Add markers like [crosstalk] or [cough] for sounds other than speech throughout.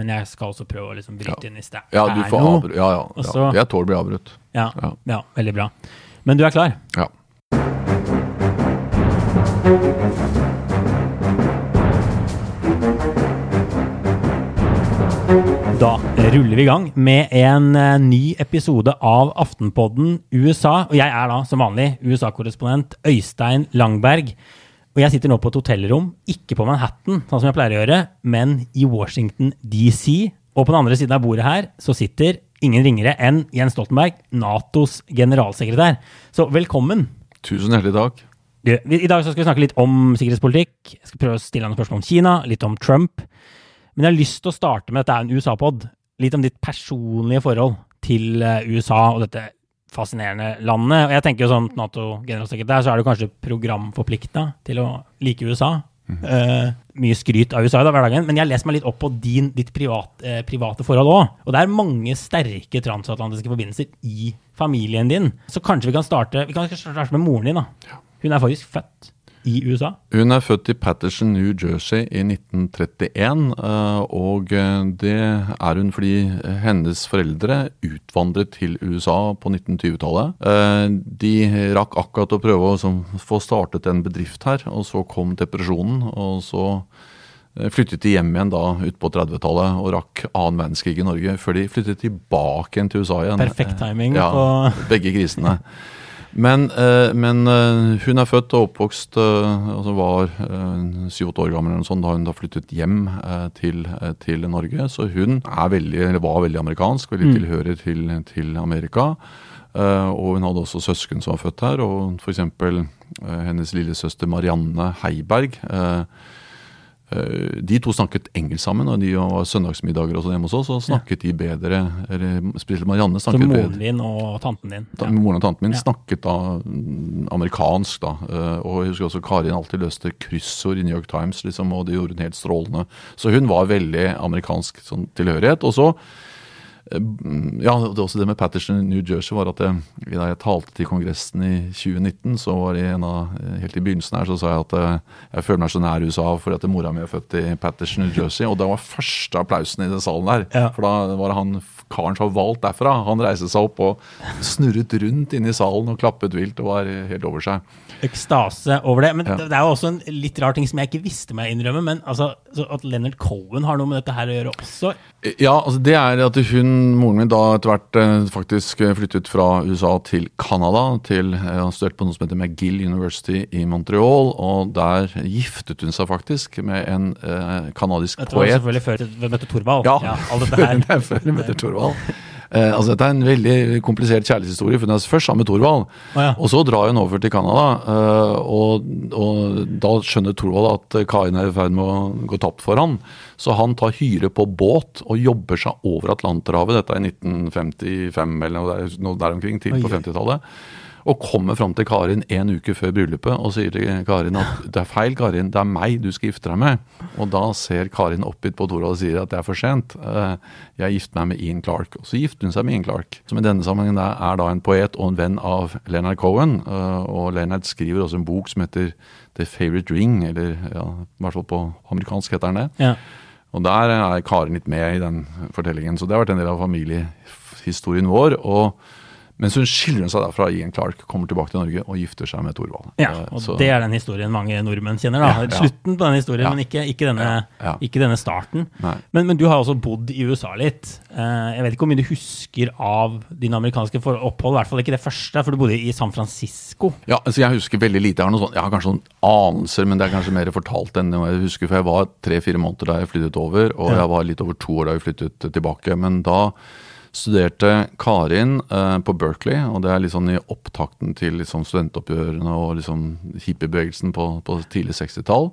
men jeg skal også prøve å liksom bryte inn hvis det Ja, du er får noe. Ja, ja, Også, ja. Jeg tåler å bli avbrutt. Ja, Ja. ja, veldig bra. Men du er klar? Ja. Da ruller vi i gang med en eh, ny episode av Aftenpodden USA. Og jeg er da, som vanlig, USA-korrespondent Øystein Langberg. Og jeg sitter nå på et hotellrom, ikke på Manhattan, sånn som jeg pleier å gjøre, men i Washington DC. Og på den andre siden av bordet her så sitter ingen ringere enn Jens Stoltenberg, Natos generalsekretær. Så velkommen. Tusen hjertelig takk. Du, I dag så skal vi snakke litt om sikkerhetspolitikk. Jeg skal prøve å stille noen spørsmål om Kina, litt om Trump. Men jeg har lyst til å starte med at det er en USA-pod. Litt om ditt personlige forhold til eh, USA og dette fascinerende landet. Og jeg tenker jo som Nato-generalsekretær så er du kanskje programforplikta til å like USA. Uh, mye skryt av USA i da, hverdagen, men jeg har lest meg litt opp på din, ditt privat, eh, private forhold òg. Og det er mange sterke transatlantiske forbindelser i familien din. Så kanskje vi kan starte Vi kan starte med moren din. da. Hun er faktisk født i USA. Hun er født i Patterson, New Jersey i 1931. eh, Og eh, det er hun fordi hennes foreldre utvandret til USA på 1920-tallet. Eh, De rakk akkurat å prøve å få startet en bedrift her, og så kom depresjonen. Og så flyttet de hjem igjen da ut på 30-tallet og rakk annen verdenskrig i Norge, før de flyttet tilbake igjen til USA igjen. Perfekt timing Ja, på begge krisene. [laughs] Men, eh, men eh, hun er født og oppvokst eh, altså var syv-åtte år gammel eller noe sånt, da hun da flyttet hjem til, til Norge. Så hun er veldig, var veldig amerikansk, veldig tilhører til, til Amerika. Uh, og hun hadde også søsken som var født her, og f.eks. Uh, hennes lillesøster Marianne Heiberg. Eh, De to snakket engelsk sammen, og de var søndagsmiddager og sånn hjemme hos oss, og snakket de bedre eller Spesielt Marianne Så moren din og tanten din. Ja. Moren og tanten min Ja. snakket da mm, amerikansk, da. eh, Og jeg husker også Karin alltid løste kryssord i New York Times, liksom, og det gjorde hun helt strålende. Så hun var veldig amerikansk sånn tilhørighet. Og så eh, ja, det er også det med Patterson i New Jersey var at jeg, da jeg talte til Kongressen i 2019, så var det en av, helt i begynnelsen her, så sa jeg at eh, jeg føler meg så nær USA fordi at mora mi er født i Patterson, New Jersey. Og det var første applausen i den salen der. Ja. For da var det han karen som var valgt derfra. Han reiste seg opp og snurret rundt inne i salen og klappet vilt og var helt over seg. Ekstase over det. Men Ja. det er jo også en litt rar ting som jeg ikke visste meg innrømme. Men altså, så at Leonard Cohen har noe med dette her å gjøre også. Ja, altså det er at hun, moren min da etter hvert eh, faktisk eh, flyttet fra USA til Canada. Til, eh, han studerte på noe som heter McGill University i Montreal. Og der giftet hun seg faktisk med en eh, poet. Dette var selvfølgelig før vi møtte Thorvald. Ja, ja [laughs] det før hun møtte Thorvald. Eh, altså Dette er en veldig komplisert kjærlighetshistorie. for Hun er først sammen med Thorvald, Å ja. og så drar hun over til Canada. eh, og, og da skjønner Thorvald at Karin er i ferd med å gå tapt for han. Så han tar hyre på båt og jobber seg over Atlanterhavet. Dette er i 1955 eller noe der, noe der omkring, til på 50-tallet. Og kommer fram til Karin en uke før bryllupet og sier til Karin at [laughs] det er feil, Karin, det er meg du skal gifte deg med. Og da ser Karin oppgitt på Tora og sier at det er for sent. Eh, Jeg gifter meg med Ian Clark. Og så gifter hun seg med Ian Clark, som i denne sammenhengen er da en poet og en venn av Leonard Cohen. Eh, Og Leonard skriver også en bok som heter The Favorite Ring, eller ja, i hvert fall på amerikansk heter den det. Ja. Og der er Karin litt med i den fortellingen, så det har vært en del av familiehistorien vår. og mens hun skiller seg derfra Ian Clark, kommer tilbake til Norge og gifter seg med Thorvald. Ja, Eh, og så- det er den historien mange nordmenn kjenner. da. Ja, ja. Slutten på den historien, men ikke, ikke, denne, ikke denne starten. Men, men du har også bodd i USA litt. Eh, jeg vet ikke hvor mye du husker av dine amerikanske opphold, i hvert fall ikke det første, for du bodde i San Francisco. Ja, altså Jeg husker veldig lite. Jeg har, noe sånt, jeg har kanskje noen anelser, men det er kanskje mer fortalt enn jeg husker. For jeg var tre-fire måneder da jeg flyttet over, og jeg var litt over to år da jeg flyttet tilbake. Men da studerte Karin eh, på Berkeley, og det er sånn i opptakten til liksom studentoppgjørene og liksom hippiebevegelsen på, på tidlig 60-tall.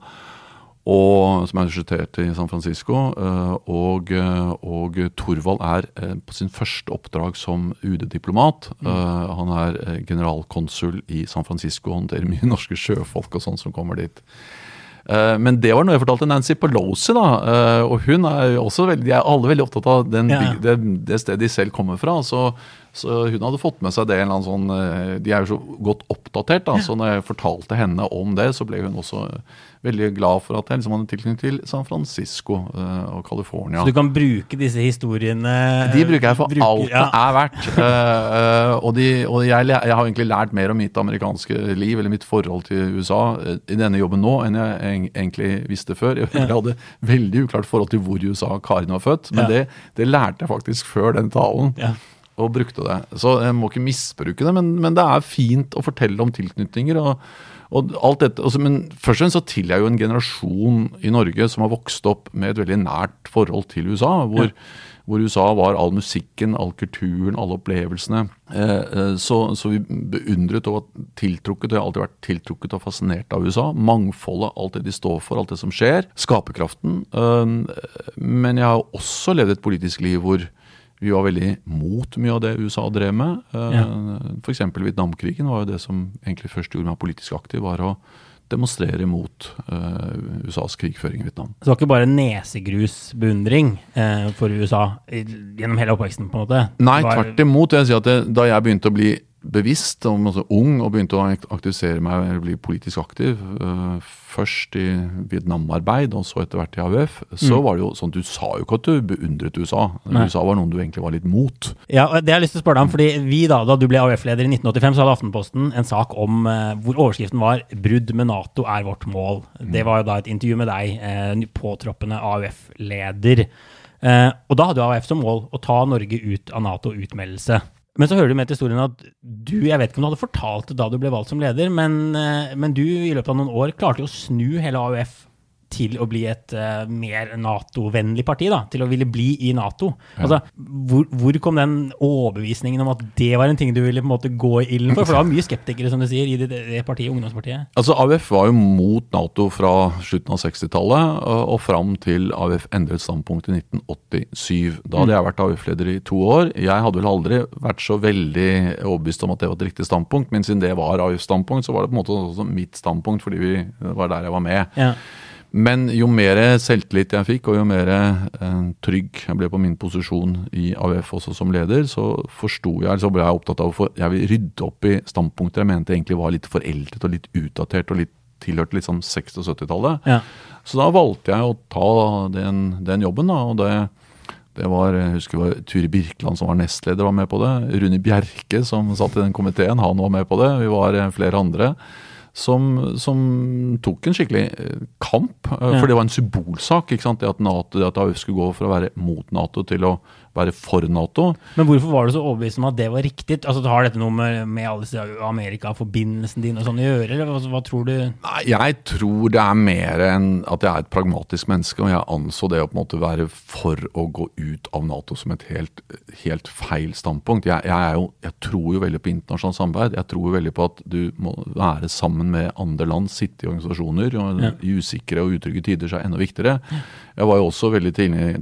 Og, som er resultert i San Francisco. eh, Og, eh, og Thorvald er eh, på sin første oppdrag som UD-diplomat. Mm. Han er generalkonsul i San Francisco og håndterer mye [laughs] norske sjøfolk og sånn som kommer dit. Eh, Men det var noe jeg fortalte Nancy Pelosi, da. eh, Og hun er også veldig, de er alle veldig opptatt av den Ja. det, det stedet de selv kommer fra. Så, Så hun hadde fått med seg det. en eller annen sånn, eh, De er jo så godt oppdatert. da, så når jeg fortalte henne om det, så ble hun også veldig glad for at jeg liksom hadde tilknytning til San Francisco uh, og California. Så du kan bruke disse historiene De bruker jeg for bruker, alt ja. det er verdt. Uh, og, de, og jeg, jeg, har egentlig lært mer om mitt amerikanske liv eller mitt forhold til USA i denne jobben nå enn jeg egentlig visste før. Jeg, jeg hadde veldig uklart forhold til hvor i USA Karin var født, men ja. det, det, lærte jeg faktisk før den talen. Ja og brukte det. Så jeg må ikke misbruke det, men, men det er fint å fortelle om tilknytninger. og og alt dette, altså, men først og fremst så tilhører jeg jo en generasjon i Norge som har vokst opp med et veldig nært forhold til USA. hvor, ja. hvor USA var all musikken, all kulturen, alle opplevelsene. Eh, eh, så, så, vi beundret og var tiltrukket, og jeg har alltid vært tiltrukket og fascinert av USA. Mangfoldet, alt det de står for, alt det som skjer. Skaperkraften. Eh, men jeg har også levd et politisk liv hvor vi var veldig mot mye av det USA drev med. Eh, ja. F.eks. Vietnamkrigen var jo det som egentlig først gjorde meg politisk aktiv. var å demonstrere mot uh, USAs krigføring i Vietnam. Så det var ikke bare nesegrusbeundring uh, for USA gjennom hele oppveksten? på en måte? Nei, tvert imot. Jeg si at det, Da jeg begynte å bli bevisst, om altså ung, og begynte å aktivisere meg eller bli politisk aktiv. Uh, først i Vietnam-arbeid, og så etter hvert i AUF. Så mm. var det jo sånn du sa jo ikke at du beundret USA. Nei. USA var noen du egentlig var litt mot. Ja, det har jeg lyst til å spørre deg om, fordi vi da, da du ble AUF-leder i 1985, så hadde Aftenposten en sak om uh, hvor overskriften var 'Brudd med Nato er vårt mål'. Mm. Det var jo da et intervju med deg, uh, påtroppende AUF-leder. Og da hadde jo AUF som mål å ta Norge ut av Nato-utmeldelse. Men så hører du med til historien at du jeg vet ikke om du hadde fortalt det da du ble valgt som leder, men, eh, men du i løpet av noen år klarte jo å snu hele AUF til å bli et uh, mer Nato-vennlig parti, da, til å ville bli i Nato. Ja. Altså, hvor, hvor, kom den overbevisningen om at det var en ting du ville på en måte gå i ilden for? For det var mye skeptikere, som du sier, i det, det partiet, ungdomspartiet. Altså, AUF var jo mot Nato fra slutten av 60-tallet og, fram til AUF endret standpunkt i 1987. Da hadde mm. jeg vært AUF-leder i to år. Jeg hadde vel aldri vært så veldig overbevist om at det var et riktig standpunkt, men siden det var AUFs standpunkt, så var det på en måte også mitt standpunkt, fordi vi, det var der jeg var med. Ja. Men jo mer selvtillit jeg fikk, og jo mer eh, trygg jeg ble på min posisjon i AUF også som leder, så forsto jeg, så ble jeg opptatt av å jeg vil rydde opp i standpunkter jeg mente egentlig var litt foreldet og litt utdatert og litt tilhørte liksom 60- og 70-tallet. Ja. Så da valgte jeg å ta den, den jobben. da, og det det var, jeg husker det var Turi Birkeland som var nestleder, var med på det. Rune Bjerke som satt i den komiteen, han var med på det. Vi var eh, flere andre som, som, tok en skikkelig eh, kamp. Eh, for det var en symbolsak. ikke sant? Det at, NATO, det at AUF skulle gå fra å være mot Nato til å være for Nato. Men hvorfor var du så overbevist om at det var riktig? Altså, Har dette noe med, med alle Amerika-forbindelsen din og sånn å gjøre, eller hva, hva, tror du? Nei, Jeg tror det er mer enn at jeg er et pragmatisk menneske, og jeg anså det å på en måte være for å gå ut av Nato som et helt, helt feil standpunkt. Jeg, jeg, jo, jeg, tror jo veldig på internasjonalt samarbeid. Jeg tror jo veldig på at du må være sammen med andre land, sitte i organisasjoner. og ja. I usikre og utrygge tider så er det enda viktigere. Jeg var jo også veldig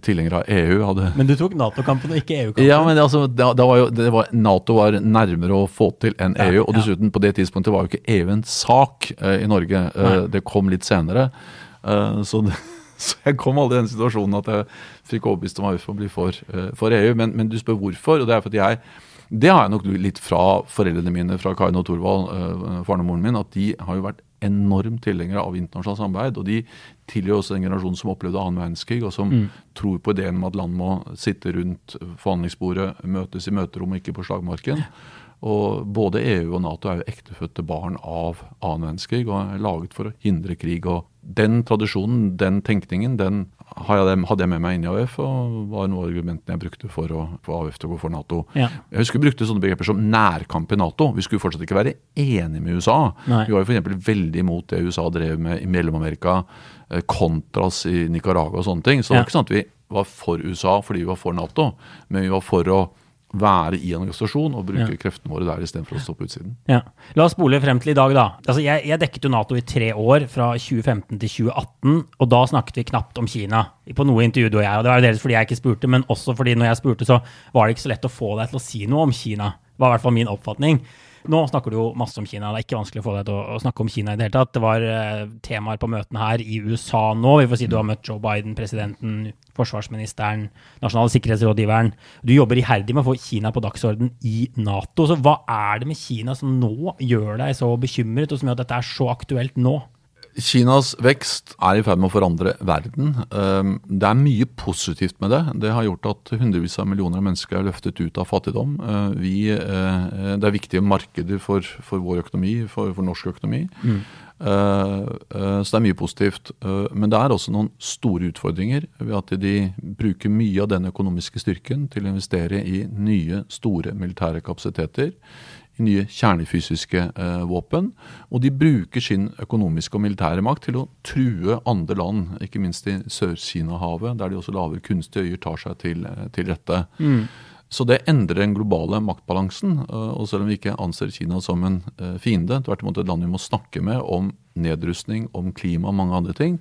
tilhenger av EU. Hadde... Men du tok Nato-kampen og ikke EU-kampen? Ja, men altså, da, da var jo, var, Nato var nærmere å få til enn EU. Og dessuten, på det tidspunktet var jo ikke EU en sak uh, i Norge. Uh, det kom litt senere. Uh, så, det, [laughs] så, jeg kom aldri i den situasjonen at jeg fikk overbevist om AUF å bli for, for EU. Men, men, du spør hvorfor, og det er fordi jeg det har jeg nok litt fra foreldrene mine, fra Karin og Thorvald, faren og moren min, at de har jo vært enormt tilhengere av internasjonalt samarbeid. Og de tilhører også den generasjonen som opplevde annen verdenskrig, og som mm. tror på ideen om at land må sitte rundt forhandlingsbordet, møtes i møterom, ikke på slagmarken. Og både EU og Nato er jo ektefødte barn av annen verdenskrig og er laget for å hindre krig. og Den tradisjonen, den tenkningen, den hadde jeg med meg inn i AUF, og var noen av argumentene jeg brukte for å få AUF til å gå for Nato. Ja. Jeg husker vi brukte sånne begreper som nærkamp i Nato. Vi skulle fortsatt ikke være enige med USA. Nei. Vi var jo f.eks. veldig imot det USA drev med i Mellom-Amerika, kontras Contras i Nicaragua og sånne ting. Så det var ikke sånn at vi var for USA fordi vi var for Nato, men vi var for å være i en organisasjon og bruke ja. kreftene våre der istedenfor å stå på utsiden. Ja. La oss spole frem til i dag, da. Altså, jeg, jeg, dekket jo Nato i tre år, fra 2015 til 2018, og da snakket vi knapt om Kina. På noe intervju du og jeg, og det var dels fordi jeg ikke spurte, men også fordi når jeg spurte, så var det ikke så lett å få deg til å si noe om Kina. Det var i hvert fall min oppfatning. Nå snakker du jo masse om Kina. Det er ikke vanskelig å få deg til å, snakke om Kina i det hele tatt. Det var uh, temaer på møtene her i USA nå. Vi får si du har møtt Joe Biden, presidenten, forsvarsministeren, nasjonale sikkerhetsrådgiveren. Du jobber iherdig med å få Kina på dagsorden i Nato. Så hva er det med Kina som nå gjør deg så bekymret, og som gjør at dette er så aktuelt nå? Kinas vekst er i ferd med å forandre verden. Ehm, det er mye positivt med det. Det har gjort at hundrevis av millioner av mennesker er løftet ut av fattigdom. Eh, vi, eh, det er viktige markeder for, for vår økonomi, for, for norsk økonomi. Mm. Eh, så det er mye positivt. Men det er også noen store utfordringer ved at de bruker mye av den økonomiske styrken til å investere i nye, store militære kapasiteter nye kjernefysiske eh, våpen. Og de bruker sin økonomiske og militære makt til å true andre land, ikke minst i Sør-Kina-havet, der de også lager kunstige øyer tar seg til, eh, til rette. Mm. Så det endrer den globale maktbalansen. Eh, og selv om vi ikke anser Kina som en eh, fiende, tvert imot et land vi må snakke med om nedrustning, om klima og mange andre ting,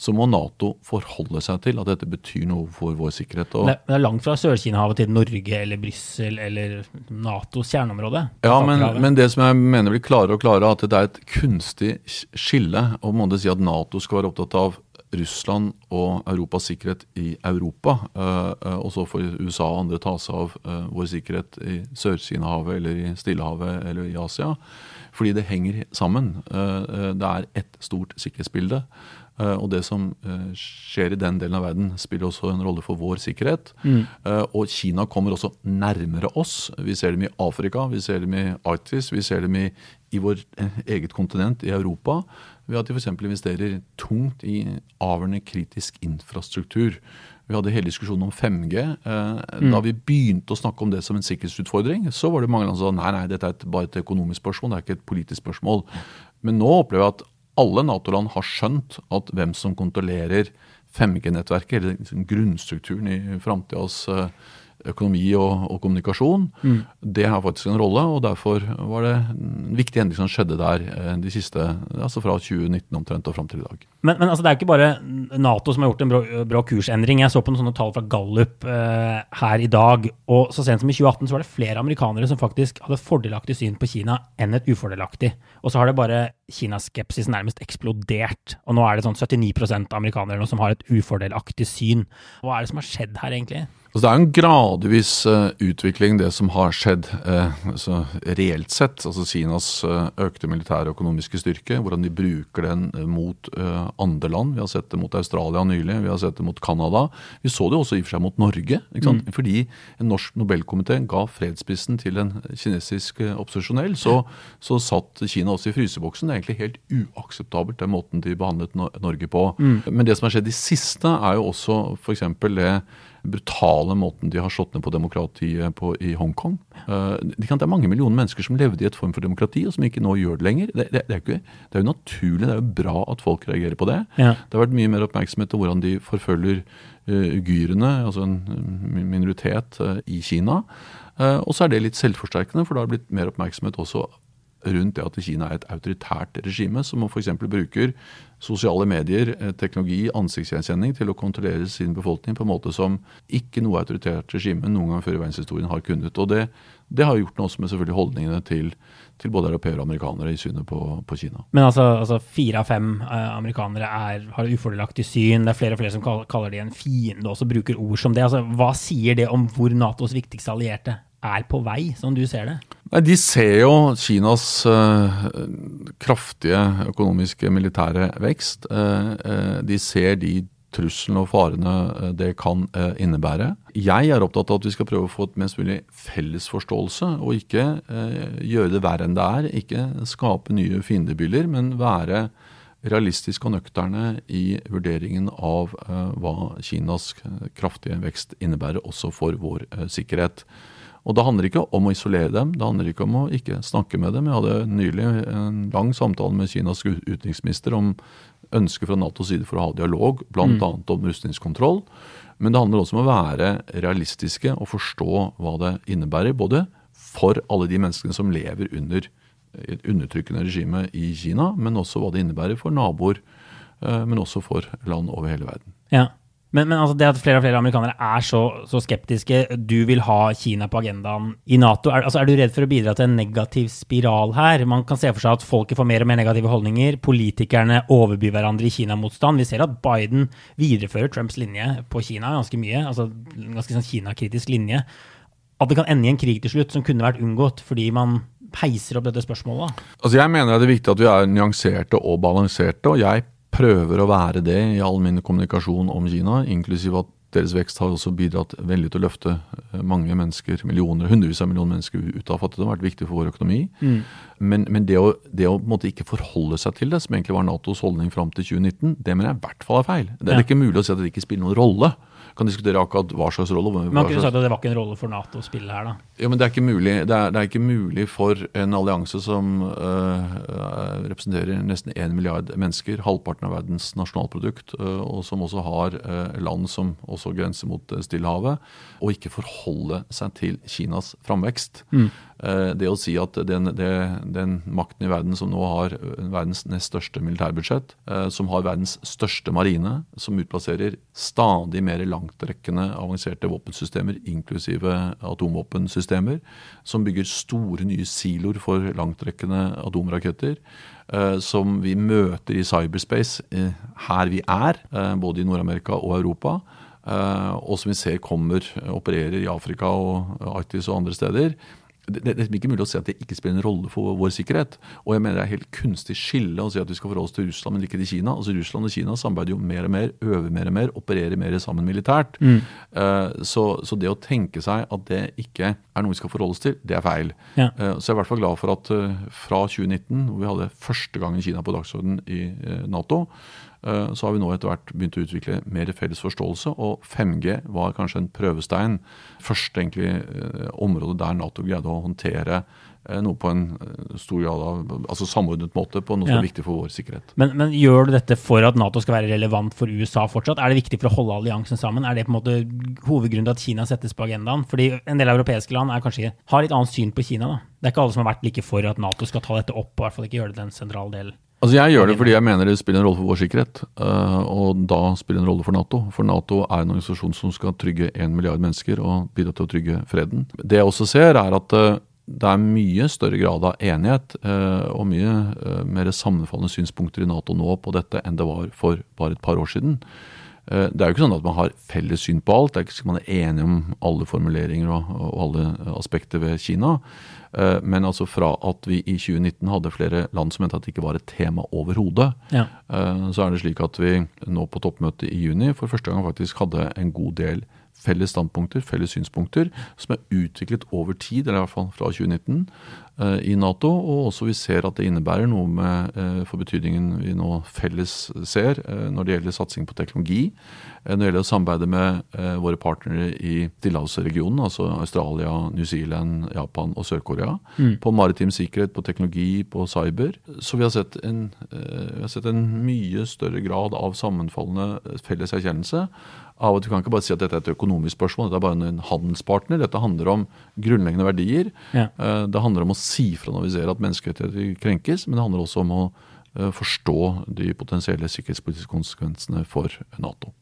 så må Nato forholde seg til at dette betyr noe for vår sikkerhet. Og det, er langt fra Sør-Kina-havet til Norge eller Brussel eller Natos kjerneområde? Ja, men, men, det som jeg mener blir klarere og klarere, at det er et kunstig skille. Det si at Nato skal være opptatt av Russland og Europas sikkerhet i Europa. Uh, uh, og så får USA og andre ta seg av uh, vår sikkerhet i Sør-Kina-havet eller i Stillehavet eller i Asia. Fordi det henger sammen. det er ett stort sikkerhetsbilde. Og det som skjer i den delen av verden, spiller også en rolle for vår sikkerhet. Mm. Og Kina kommer også nærmere oss. Vi ser dem i Afrika, vi ser dem i Arktis, vi ser dem i, i vår eget kontinent, i Europa ved at de f.eks. investerer tungt i avgjørende kritisk infrastruktur. Vi hadde hele diskusjonen om 5G. Eh, mm. Da vi begynte å snakke om det som en sikkerhetsutfordring, så var det mange land som sa nei, nei, dette er et, bare et økonomisk spørsmål, det er ikke et politisk spørsmål. Men nå opplever jeg at alle Nato-land har skjønt at hvem som kontrollerer 5G-nettverket, eller liksom grunnstrukturen i framtidas uh, økonomi og, og kommunikasjon, mm. det har faktisk en rolle. og Derfor var det en viktig endring som skjedde der eh, de siste, altså fra 2019 omtrent og fram til i dag. Men, men altså, det er ikke bare Nato som har gjort en brå, brå kursendring. Jeg så på noen sånne tall fra Gallup eh, her i dag. og Så sent som i 2018 så var det flere amerikanere som faktisk hadde fordelaktig syn på Kina enn et ufordelaktig. Og så har det bare Kinaskepsis nærmest eksplodert. Og nå er det sånn 79% av amerikanere som har et ufordelaktig syn. Hva er det som har skjedd her, egentlig? Altså det er en gradvis uh, utvikling, det som har skjedd altså reelt sett. altså Kinas uh, økte militære og økonomiske styrke, hvordan de bruker den mot andre land. Vi har sett det mot Australia nylig, vi har sett det mot Canada. Vi så det også i og for seg mot Norge. Mm. Fordi en norsk nobelkomité ga fredsprisen til en kinesisk opposisjonell, så, så, satt Kina også i fryseboksen. Det er egentlig helt uakseptabelt, den måten de behandlet Norge på. Mm. Men det som har skjedd i siste, er jo også f.eks. det brutale måten de har slått ned på demokratiet på i Hongkong. Uh, det er mange millioner mennesker som levde i et form for demokrati, og som ikke nå gjør det lenger. Det, det, det, er, ikke, det er, jo naturlig, det er jo bra at folk reagerer på det. Ja. Det har vært mye mer oppmerksomhet om hvordan de forfølger uh, ugyrene, altså en minoritet uh, i Kina. og så er det litt selvforsterkende, for da har det blitt mer oppmerksomhet også rundt det at Kina er et autoritært regime, som f.eks. bruker sosiale medier, eh, teknologi, ansiktsgjenkjenning til å kontrollere sin befolkning på en måte som ikke noe autoritært regime noen gang før i verdenshistorien har kunnet. Og det, det har gjort noe også med selvfølgelig holdningene til, til både europeere og amerikanere i synet på, på Kina. Men altså, altså fire av fem eh, amerikanere er, har ufordelaktig syn. Det er flere og flere som kaller, de en fiende og også bruker ord som det. Altså, hva sier det om hvor Natos viktigste allierte er på vei, som du ser det? Nei, De ser jo Kinas uh, kraftige økonomiske militære vekst. Uh, de ser de truslene og farene det kan innebære. Jeg er opptatt av at vi skal prøve å få et mest mulig felles forståelse, og ikke gjøre det verre enn det er. Ikke skape nye fiendebilder, men være realistiske og nøkterne i vurderingen av hva Kinas kraftige vekst innebærer, også for vår sikkerhet. Og det handler ikke om å isolere dem, det handler ikke om å ikke snakke med dem. Jeg hadde nylig en lang samtale med Kinas utenriksminister om ønsket fra Natos side for å ha dialog, bl.a. Mm. om rustningskontroll. Men det handler også om å være realistiske og forstå hva det innebærer. Både for alle de menneskene som lever under et undertrykkende regime i Kina, men også hva det innebærer for naboer, eh, men også for land over hele verden. Ja, Men, men altså det at flere og flere amerikanere er så, så skeptiske, du vil ha Kina på agendaen i Nato. Er, altså er, du redd for å bidra til en negativ spiral her? Man kan se for seg at folket får mer og mer negative holdninger. Politikerne overbyr hverandre i Kina-motstand. Vi ser at Biden viderefører Trumps linje på Kina ganske mye. altså en Ganske sånn Kina-kritisk linje. At det kan ende i en krig til slutt som kunne vært unngått fordi man peiser opp dette spørsmålet? Altså Jeg mener det er viktig at vi er nyanserte og balanserte. og jeg prøver å være det i all min kommunikasjon om Kina, inklusiv at deres vekst har også bidratt veldig til å løfte eh, mange mennesker, millioner, hundrevis av millioner mennesker ut av fattigdom. Vært viktig for vår økonomi. Mm. Men, men, det å, det å ikke forholde seg til det, som egentlig var Natos holdning fram til 2019, det mener jeg i hvert fall er feil. Det er ja. ikke mulig å si at det ikke spiller noen rolle kan diskutere akkurat hva slags rolle. Man kunne sagt at det var ikke en rolle for Nato å spille her, da? Ja, men Det er ikke mulig, det er, det er ikke mulig for en allianse som uh, representerer nesten én milliard mennesker, halvparten av verdens nasjonalprodukt, uh, og som også har uh, land som også grenser mot Stillehavet, å ikke forholde seg til Kinas framvekst. Mm. Det å si at den, den, makten i verden som nå har verdens nest største militærbudsjett, som har verdens største marine, som utplasserer stadig mer langtrekkende avanserte våpensystemer, inklusive atomvåpensystemer, som bygger store nye siloer for langtrekkende atomraketter. Eh, som vi møter i cyberspace eh, her vi er, eh, både i Nord-Amerika og Europa. og som vi ser kommer, opererer i Afrika og Arktis og andre steder det, det, er ikke mulig å si at det ikke spiller en rolle for vår sikkerhet. Og jeg mener det er helt kunstig skille å si at vi skal forholde oss til Russland, men ikke til Kina. Altså Russland og Kina samarbeider jo mer og mer, øver mer og mer, opererer mer sammen militært. Mm. Uh, så, så, det å tenke seg at det ikke er noe vi skal forholde oss til, det er feil. Ja. Uh, så jeg er i hvert fall glad for at uh, fra 2019, hvor vi hadde første gangen Kina på dagsordenen i Nato, så har vi nå etter hvert begynt å utvikle mer felles forståelse, og 5G var kanskje en prøvestein. Første egentlig eh, område der Nato greide å håndtere eh, noe på en stor grad av, altså samordnet måte på noe som ja. er viktig for vår sikkerhet. Men, men, gjør du dette for at Nato skal være relevant for USA fortsatt? Er det viktig for å holde alliansen sammen? Er det på en måte hovedgrunnen til at Kina settes på agendaen? Fordi en del europeiske land er kanskje, har litt annet syn på Kina. da. Det er ikke alle som har vært like for at Nato skal ta dette opp, og i hvert fall ikke gjøre det til en sentral del. Altså Jeg gjør det fordi jeg mener det spiller en rolle for vår sikkerhet. Uh, og da spiller det en rolle for Nato. For Nato er en organisasjon som skal trygge én milliard mennesker og bidra til å trygge freden. Det jeg også ser, er at uh, det er mye større grad av enighet uh, og mye mer sammenfallende synspunkter i Nato nå på dette enn det var for bare et par år siden. Det er jo ikke sånn at man har felles syn på alt. Det er ikke sånn at man er enig om alle formuleringer og, og alle aspekter ved Kina. Eh, men altså fra at vi i 2019 hadde flere land som mente at det ikke var et tema overhodet, ja. Eh, så er det slik at vi nå på toppmøtet i juni for første gang faktisk hadde en god del felles standpunkter, felles synspunkter, som er utviklet over tid, eller i hvert fall fra 2019, eh, i Nato. Og også vi ser at det innebærer noe med, for betydningen vi nå felles ser når det gjelder satsing på teknologi. Når det gjelder å samarbeide med våre partnere i Stillehavsregionen, altså Australia, New Zealand, Japan og Sør-Korea. Mm. På maritim sikkerhet, på teknologi, på cyber. Så vi har, sett en, vi har sett en mye større grad av sammenfallende felles erkjennelse av at vi kan ikke bare si at dette er et økonomisk spørsmål, dette er bare en handelspartner. Dette handler om grunnleggende verdier. Ja. Eh, det handler om å si fra når vi ser at menneskerettigheter krenkes, men det handler også om å eh, forstå de potensielle sikkerhetspolitiske konsekvensene for Nato.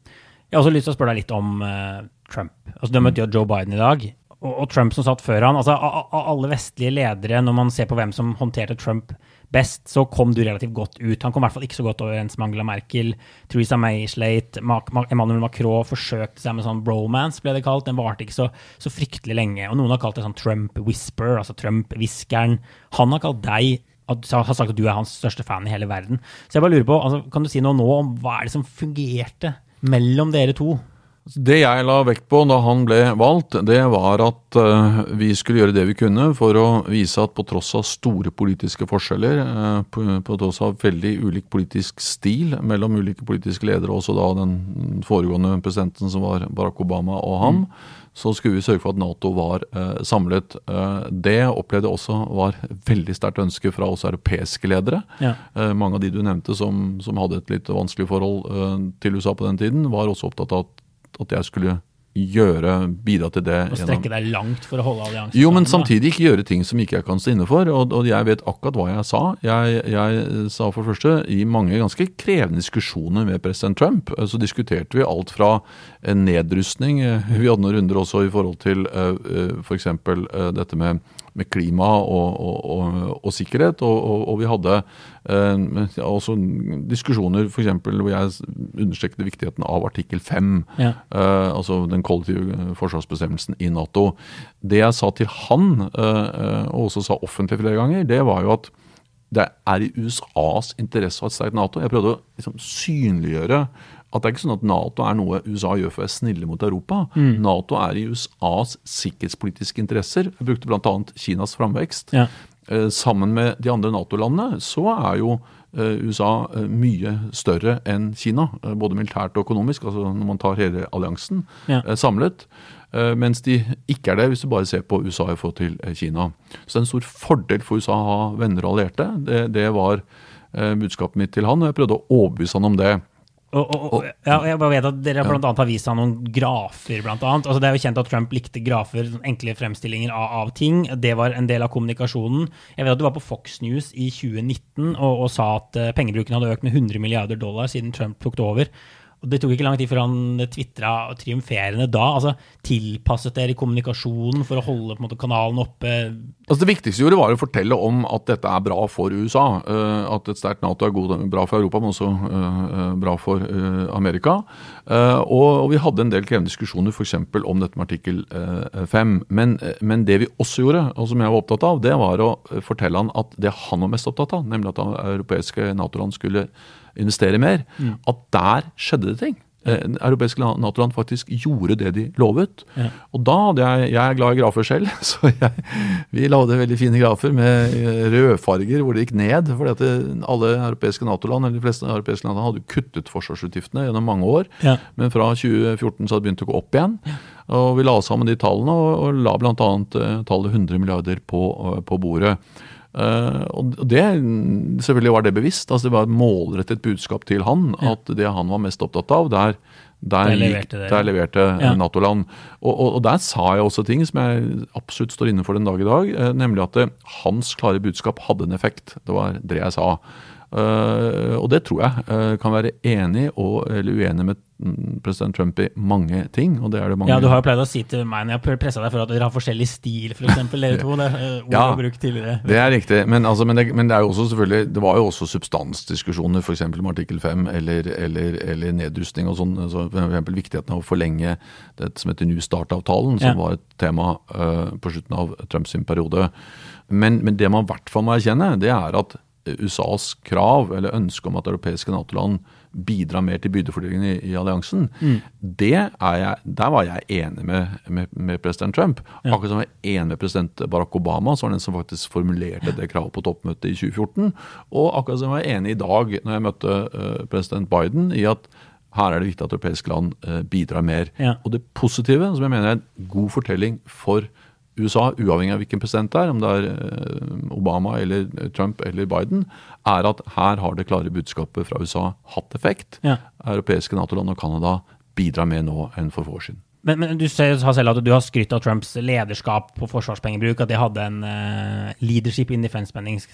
Jeg har også lyst til å spørre deg litt om uh, Trump. Altså, Du møtte jo Joe Biden i dag, og, Trump som satt før han. Altså, alle vestlige ledere, når man ser på hvem som håndterte Trump best, så kom du relativt godt ut. Han kom i hvert fall ikke så godt overens med Angela Merkel. Theresa May slate. Emmanuel Macron forsøkte seg med sånn bromance, ble det kalt. Den varte ikke så, så, fryktelig lenge. Og noen har kalt det sånn Trump-whisper, altså Trump-hviskeren. Han har kalt deg har sagt at du er hans største fan i hele verden. Så jeg bare lurer på, altså, Kan du si noe nå om hva er det som fungerte mellom dere to? Det jeg la vekt på da han ble valgt, det var at uh, vi skulle gjøre det vi kunne for å vise at på tross av store politiske forskjeller, uh, på, på, tross av veldig ulik politisk stil mellom ulike politiske ledere, også da den foregående presidenten som var Barack Obama og ham, mm. så skulle vi sørge for at Nato var uh, samlet. det opplevde jeg også var veldig sterkt ønske fra oss europeiske ledere. Ja. mange av de du nevnte som, som hadde et litt vanskelig forhold til USA på den tiden, var også opptatt av at at jeg skulle gjøre, bidra til det. Og strekke deg langt for å holde alliansen Jo, men samtidig ikke gjøre ting som ikke jeg kan stå inne for. Og, og jeg vet akkurat hva jeg sa. Jeg, jeg sa for første i mange ganske krevende diskusjoner med president Trump, eh, så diskuterte vi alt fra eh, nedrustning eh, Vi hadde noen runder også i forhold til f.eks. dette med, med klima og, og, og, og sikkerhet. Og, vi hadde eh, også diskusjoner for eksempel, hvor jeg understreket viktigheten av artikkel 5. Ja. Eh, altså den kollektive forsvarsbestemmelsen i Nato. Det jeg sa til han, eh, og også sa offentlig flere ganger, det var jo at det er i USAs interesse å ha et sterkt Nato. Jeg prøvde å liksom synliggjøre at det er ikke sånn at Nato er noe USA gjør for å være snille mot Europa. Nato er i USAs sikkerhetspolitiske interesser. Jeg brukte bl.a. Kinas framvekst. Ja. Eh, Sammen med de andre Nato-landene så er jo eh, USA eh, mye større enn Kina, eh, både militært og økonomisk, altså når man tar hele alliansen Ja. samlet. Mens de ikke er det, hvis du bare ser på USA i forhold til Kina. Så det er en stor fordel for USA å ha venner og allierte. Det, det var budskapet mitt til han, og jeg prøvde å overbevise han om det. Og, og, og, ja, jeg bare vet at Dere blant annet har vist ham noen grafer. Blant annet. Altså, det er jo kjent at Trump likte grafer, sånn enkle fremstillinger av, av ting. Det var en del av kommunikasjonen. Jeg vet at Du var på Fox News i 2019 og, og sa at eh, pengebruken hadde økt med 100 milliarder dollar siden Trump tok det over. Og Det tok ikke lang tid før han tvitra triumferende da. altså Tilpasset dere kommunikasjonen for å holde måte, kanalen oppe? Altså Det viktigste vi gjorde, var å fortelle om at dette er bra for USA. eh, At et sterkt Nato er god, bra for Europa, men også eh, bra for eh, Amerika. Eh, Og, vi hadde en del krevende diskusjoner f.eks. om dette med artikkel eh, 5. Men, eh, men det vi også gjorde, og som jeg var opptatt av, det var å eh, fortelle han at det han var mest opptatt av, nemlig at europeiske Nato-land skulle investere mer, at der skjedde det ting. Eh, Europeiske Nato-land faktisk gjorde det de lovet. Ja. Og da hadde jeg Jeg er glad i grafer selv, [laughs] så jeg, vi lagde veldig fine grafer med eh, rødfarger hvor det gikk ned. fordi at alle europeiske Nato-land eller de fleste europeiske land hadde kuttet forsvarsutgiftene gjennom mange år. Ja. Men fra 2014 så hadde det begynt å gå opp igjen. Og vi la sammen de tallene og, og la bl.a. Uh, tallet 100 milliarder på, eh, på bordet. Eh, og det, selvfølgelig var det bevisst. altså Det var et målrettet budskap til han. Ja. At det han var mest opptatt av, der, der, Der leverte det, der leverte Ja. Nato-land. Og, og, og der sa jeg også ting som jeg absolutt står inne for den dag i dag. Uh, nemlig at det, hans klare budskap hadde en effekt. Det var det jeg sa. Eh, og det tror jeg eh, kan være enig og, eller uenig med mm, president Trump i mange ting. Og det er det mange Ja, Du har jo pleid å si til meg når jeg har pressa deg for at dere har forskjellig stil, f.eks. dere [laughs] to. Det eh, ord Ja. brukt tidligere. Det er riktig, men, altså, men, det, men det er jo også selvfølgelig Det var jo også substansdiskusjoner, f.eks. med artikkel 5 eller, eller, eller nedrustning og sånn. Så eksempel viktigheten av å forlenge det som heter New Start-avtalen, som Ja. var et tema uh, på slutten av Trumps periode. Men, men det man i hvert fall må erkjenne, det er at USAs krav eller ønske om at europeiske Nato-land bidrar mer til byrdefordelingen i, i alliansen, det er jeg, der var jeg enig med, med, med president Trump. Akkurat som jeg er enig med president Barack Obama, som var den som faktisk formulerte det kravet på toppmøtet i 2014. Og akkurat som jeg er enig i dag, når jeg møtte eh, president Biden, i at her er det viktig at europeiske land eh, bidrar mer. Ja. Og det positive, som jeg mener er en god fortelling for USA, uavhengig av hvilken president det er, om det er eh, Obama eller Trump eller Biden, er at her har det klare budskapet fra USA hatt effekt. Ja. Europeiske Nato-land og Canada bidrar mer nå enn for få år siden. Men, men du sa selv at du har skrytt av Trumps lederskap på forsvarspengebruk, at det hadde en uh, leadership in defense spending, du,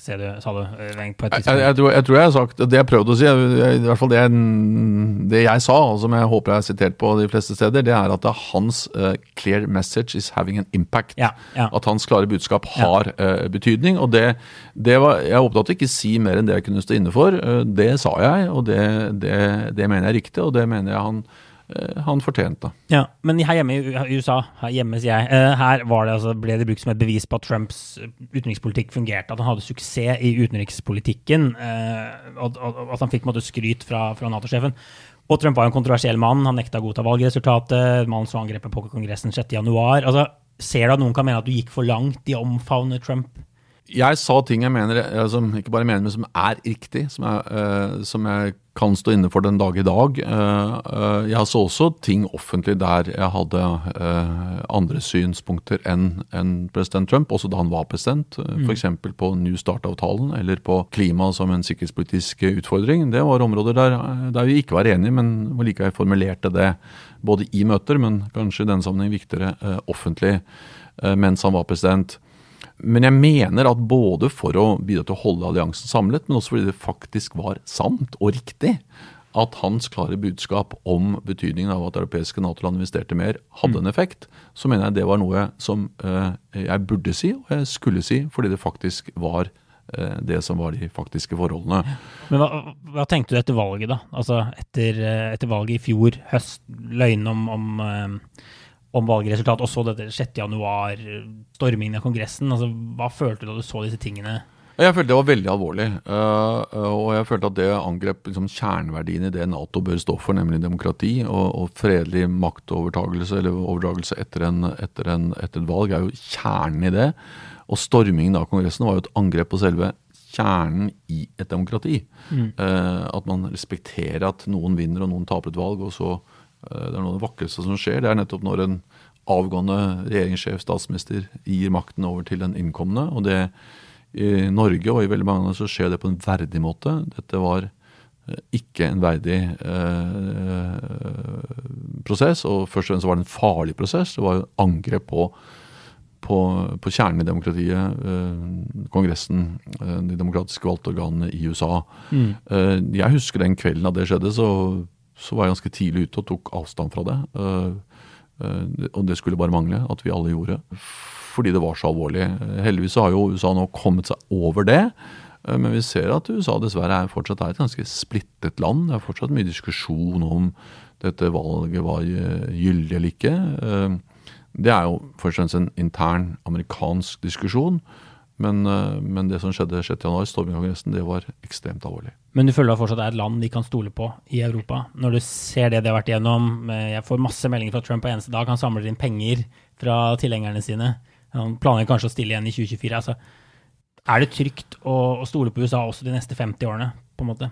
sa du eh, Jeg, tidspunkt. jeg, tror, jeg tror jeg har sagt Det jeg prøvde å si, jeg, i hvert fall det, jeg- det jeg sa, og som jeg håper jeg er sitert på de fleste steder, det er at det er hans uh, clear message is having an impact. Ja, ja. At hans klare budskap har eh, betydning. og det, det var, Jeg håpet at du ikke si mer enn det jeg kunne stå inne for. Det sa jeg, og det, det, det mener jeg er riktig, og det mener jeg han, han fortjente. Ja, men her hjemme i USA, her hjemme sier jeg, eh, her det, altså, ble det brukt som et bevis på at Trumps eh, utenrikspolitikk fungerte, at han hadde suksess i utenrikspolitikken, eh, og, at han fikk på måte, skryt fra, fra Nato-sjefen. Og Trump var jo en kontroversiell mann, han nekta å godta valgresultatet, mannen så angrepet på Kongressen 6. januar. Altså, ser du at noen kan mene at du gikk for langt i å omfavne Trump jeg sa ting jeg mener, eh, som ikke bare mener, men som er riktig. Som jeg, uh, som jeg kan stå inne for den dag i dag. Uh, uh, jeg så også ting offentlig der jeg hadde andre synspunkter enn en president Trump, også da han var president. Mm. F.eks. på New Start-avtalen eller på klima som en sikkerhetspolitisk utfordring. Det var områder der, der vi ikke var enige, men hvor like formulerte det både i møter, men kanskje i denne sammenheng viktigere offentlig mens han var president. Men jeg mener at både for å bidra til å holde alliansen samlet, men også fordi det faktisk var sant og riktig at hans klare budskap om betydningen av at europeiske Nato-land investerte mer, hadde en effekt, så mener jeg det var noe som eh, jeg burde si, og jeg skulle si, fordi det faktisk var eh, det som var de faktiske forholdene. Men hva, hva tenkte du etter valget, da? Altså etter, eh, etter valget i fjor høst, løgnen om, om om valgresultat, og så dette 6. januar, stormingen av Kongressen. Altså, hva følte du da du så disse tingene? Jeg følte det var veldig alvorlig. Uh, og jeg følte at det angrep liksom, kjerneverdiene i det Nato bør stå for, nemlig demokrati og, og fredelig maktovertagelse eller overdragelse etter, en, etter, en, etter, et valg, er jo kjernen i det. Og stormingen av Kongressen var jo et angrep på selve kjernen i et demokrati. Mm. Uh, at man respekterer at noen vinner og noen taper et valg, og så Eh, det er noe av det vakreste som skjer. Det er nettopp når en avgående regjeringssjef, statsminister, gir makten over til den innkomne. Og det i Norge og i veldig mange land så skjer det på en verdig måte. Dette var eh, ikke en verdig eh, prosess, og først og fremst var det en farlig prosess. Det var jo angrep på, på, på kjernen i demokratiet, eh, Kongressen, eh, de demokratiske valgte organene i USA. Mm. Eh, jeg husker den kvelden da det skjedde, så så var jeg ganske tidlig ute og tok avstand fra det. Eh, eh, og det skulle bare mangle at vi alle gjorde. Fordi det var så alvorlig. Heldigvis har jo USA nå kommet seg over det. Eh, men vi ser at USA dessverre er fortsatt er et ganske splittet land. Det er fortsatt mye diskusjon om dette valget var gyldig eller ikke. Det er jo først og fremst en intern amerikansk diskusjon. Men, men det som skjedde 6.1, stormingkongressen, det var ekstremt alvorlig. Men du føler at fortsatt er et land de kan stole på i Europa? Når du ser det de har vært igjennom Jeg får masse meldinger fra Trump hver eneste dag. Han samler inn penger fra tilhengerne sine. Han planlegger kanskje å stille igjen i 2024. Altså, er det trygt å stole på USA også de neste 50 årene? på en måte?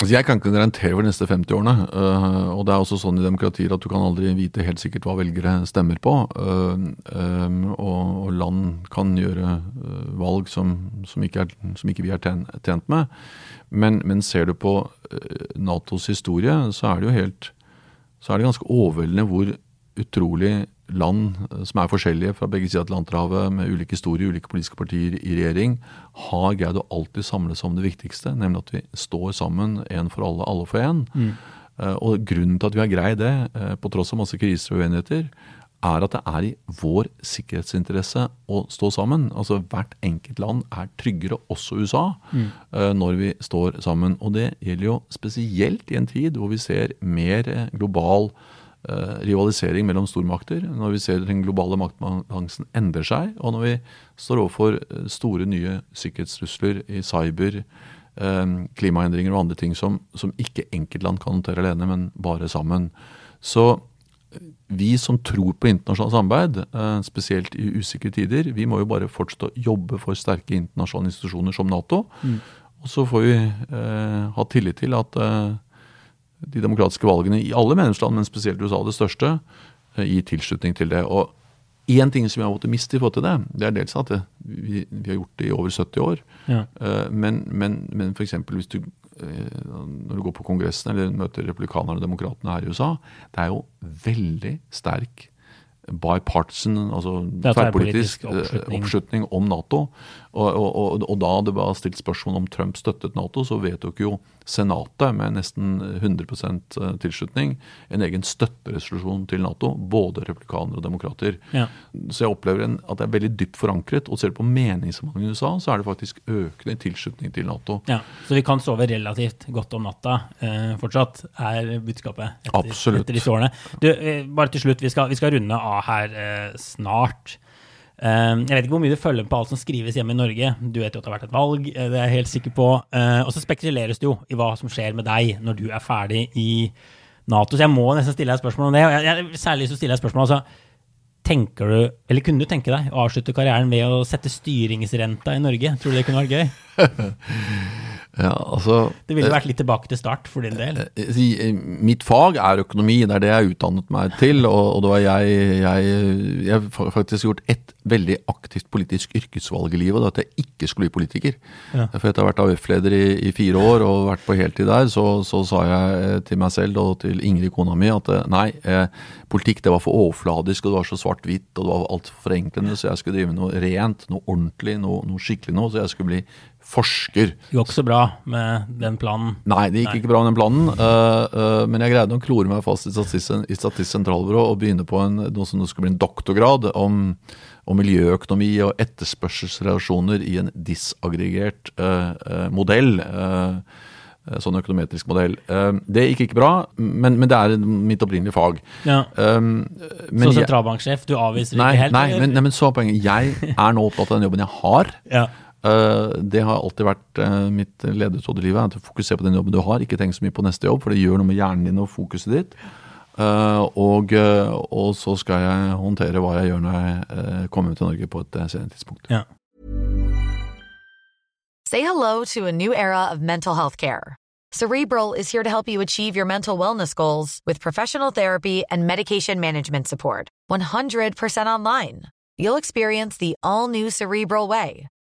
Altså jeg kan ikke garantere for de neste 50 årene. Uh, og det er også sånn i demokratier at du kan aldri vite helt sikkert hva velgere stemmer på. Uh, um, og, land kan gjøre valg som, som, ikke er, som, ikke vi er tjent med. Men, men, ser du på Natos historie, så er det jo helt så er det ganske overveldende hvor utrolig land eh, som er forskjellige fra begge sider av Atlanterhavet, med ulike historier, ulike politiske partier i regjering, har greid å alltid samles om det viktigste, nemlig at vi står sammen, én for alle, alle for én. Mm. Uh, og grunnen til at vi har greid det, uh, på tross av masse kriser og uenigheter, er at det er i vår sikkerhetsinteresse å stå sammen. Altså Hvert enkelt land er tryggere, også USA, mm. når vi står sammen. Og det gjelder jo spesielt i en tid hvor vi ser mer global Eh, rivalisering mellom stormakter, når vi ser den globale maktbalansen endrer seg, og når vi står overfor eh, store nye sikkerhetstrusler i cyber, eh, klimaendringer og andre ting som, som ikke enkeltland kan håndtere alene, men bare sammen. Så vi som tror på internasjonalt samarbeid, spesielt i usikre tider, vi må jo bare fortsette å jobbe for sterke internasjonale institusjoner som Nato. Mm. Og så får vi eh, ha tillit til at eh, de demokratiske valgene i alle medlemsland, men spesielt USA det største, i gir tilslutning til det. Og én ting som jeg har måttet miste i forhold til det, det er dels at det, vi, vi, har gjort det i over 70 år. Ja. Uh, men, men, men f.eks. hvis du uh, når du går på Kongressen eller møter republikanerne og demokratene her i USA, det er jo veldig sterk bipartisan, altså tverrpolitisk oppslutning. oppslutning. om Nato. Og, og, og, da det var stilt spørsmål om Trump støttet Nato, så vedtok jo Senatet med nesten 100 eh, tilslutning en egen støtteresolusjon til Nato. Både republikanere og demokrater. Ja. Så jeg opplever en, at det er veldig dypt forankret. Og ser du på meningsmålingene i USA, så er det faktisk økende tilslutning til Nato. Ja, Så vi kan sove relativt godt om natta eh, fortsatt, er budskapet etter, etter disse årene. Du, eh, bare til slutt, vi skal, vi skal runde av her eh, snart. Ehm, jeg vet ikke hvor mye du følger på alt som skrives hjemme i Norge. Du vet jo at det har vært et valg, eh, det er jeg helt sikker på. Ehm, og så spekuleres det jo i hva som skjer med deg når du er ferdig i Nato. Så jeg må nesten stille deg spørsmål om det. Og jeg, særlig så stiller jeg spørsmål altså, tenker du, eller kunne du tenke deg å avslutte karrieren ved å sette styringsrenta i Norge? Tror du det kunne vært gøy? [laughs] Ja, altså Det ville vært litt tilbake til start for din del. Eh, eh, Mitt fag er økonomi, det er det jeg utdannet meg til. Og, og det var jeg, jeg Jeg har faktisk gjort ett veldig aktivt politisk yrkesvalg i livet, at jeg ikke skulle bli politiker. Ja. For etter å ha vært AUF-leder i, i, fire år og vært på heltid der, så, så, sa jeg eh, til meg selv og til Ingrid, kona mi, at nei, eh, politikk det var for overfladisk, og det var så svart-hvitt, og det var altfor forenklende, så jeg skulle drive med noe rent, noe ordentlig, noe, noe skikkelig noe. Så jeg skulle bli forsker. Det går ikke så bra med den planen. Nei, det gikk Nei. ikke bra med den planen. Uh, uh, men jeg greide å klore meg fast i Statistisk, i Statistisk sentralbyrå og begynne på en, noe som skulle bli en doktorgrad om, om miljøøkonomi og etterspørselsrelasjoner i en disaggregert uh, modell. Sånn økonometrisk modell. Det gikk ikke bra, men, men det er mitt opprinnelige fag. Ja. Um, så sentralbanksjef, du avviser nei, ikke helt? Nei, men, nei, men så er poenget. Jeg er nå opptatt av den jobben jeg har. Ja. Eh, det har alltid vært eh, mitt ledetråd i livet. At Fokuser på den jobben du har, ikke tenk så mye på neste jobb, for det gjør noe med hjernen din og fokuset ditt. Eh, og, og så skal jeg håndtere hva jeg gjør når jeg kommer til Norge på et senere tidspunkt. Ja. Say hello to a new era of mental health care. Cerebral is here to help you achieve your mental wellness goals with professional therapy and medication management support. 100% online. You'll experience the all new Cerebral Way,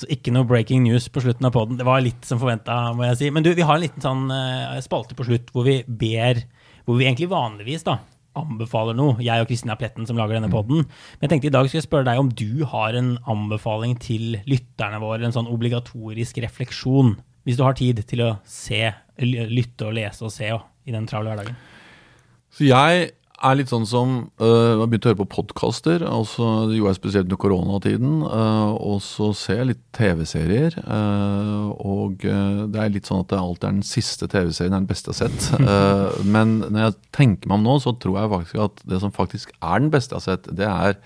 Så ikke noe breaking news på slutten av poden. Det var litt som forventa, må jeg si. Men du, vi har en liten sånn uh, spalte på slutt hvor vi ber Hvor vi egentlig vanligvis da anbefaler noe. Jeg og Kristina Pletten som lager denne poden. Men jeg tenkte i dag skal jeg spørre deg om du har en anbefaling til lytterne våre. En sånn obligatorisk refleksjon. Hvis du har tid til å se, lytte og lese og se i den travle hverdagen. Så jeg er litt sånn som uh, Jeg har begynt å høre på podkaster. Altså, det gjorde jeg spesielt under koronatiden. Uh, og så ser jeg litt TV-serier. Uh, og det er litt sånn at det alltid er den siste TV-serien er den beste jeg har sett. [laughs] men når jeg tenker meg om nå, så tror jeg faktisk at det som faktisk er den beste jeg har sett, det er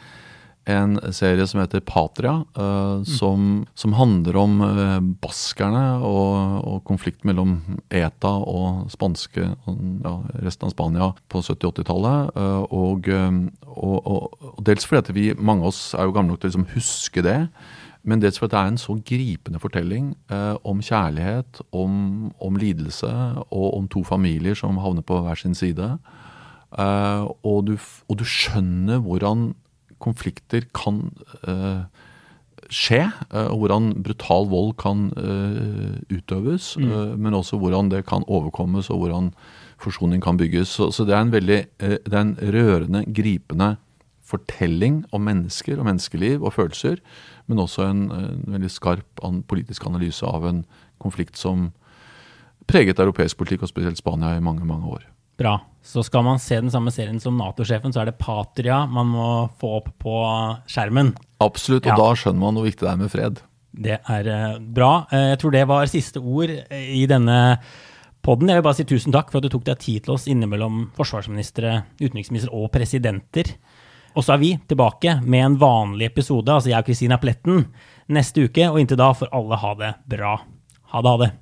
en serie som heter Patria, uh, som, som, handler om uh, baskerne og, og konflikt mellom ETA og spanske og ja, resten av Spania på 70-80-tallet. Uh, og, og, og, dels fordi at vi, mange av oss er jo gamle nok til å liksom huske det. Men dels fordi det er en så gripende fortelling om kjærlighet, om, om, lidelse og om to familier som havner på hver sin side. og, du, og du skjønner hvordan konflikter kan uh, skje, uh, hvordan brutal vold kan uh, utøves. Mm. men også hvordan det kan overkommes, og hvordan forsoning kan bygges. Så, så det er en veldig det er en rørende, gripende fortelling om mennesker og menneskeliv og følelser, men også en, en veldig skarp an, politisk analyse av en konflikt som preget europeisk politikk, og spesielt Spania, i mange, mange år. Bra. Så skal man se den samme serien som Nato-sjefen, så er det Patria man må få opp på skjermen. Absolutt, og ja. da skjønner man hvor viktig det er med fred. Det er uh, bra. Uh, jeg tror det var siste ord uh, i denne podden. Jeg vil bare si tusen takk for at du tok deg tid til oss innimellom forsvarsministre, utenriksminister og presidenter. Og så er vi tilbake med en vanlig episode, altså jeg og Kristina Pletten, neste uke. Og inntil da får alle ha det bra. Ha det, ha det.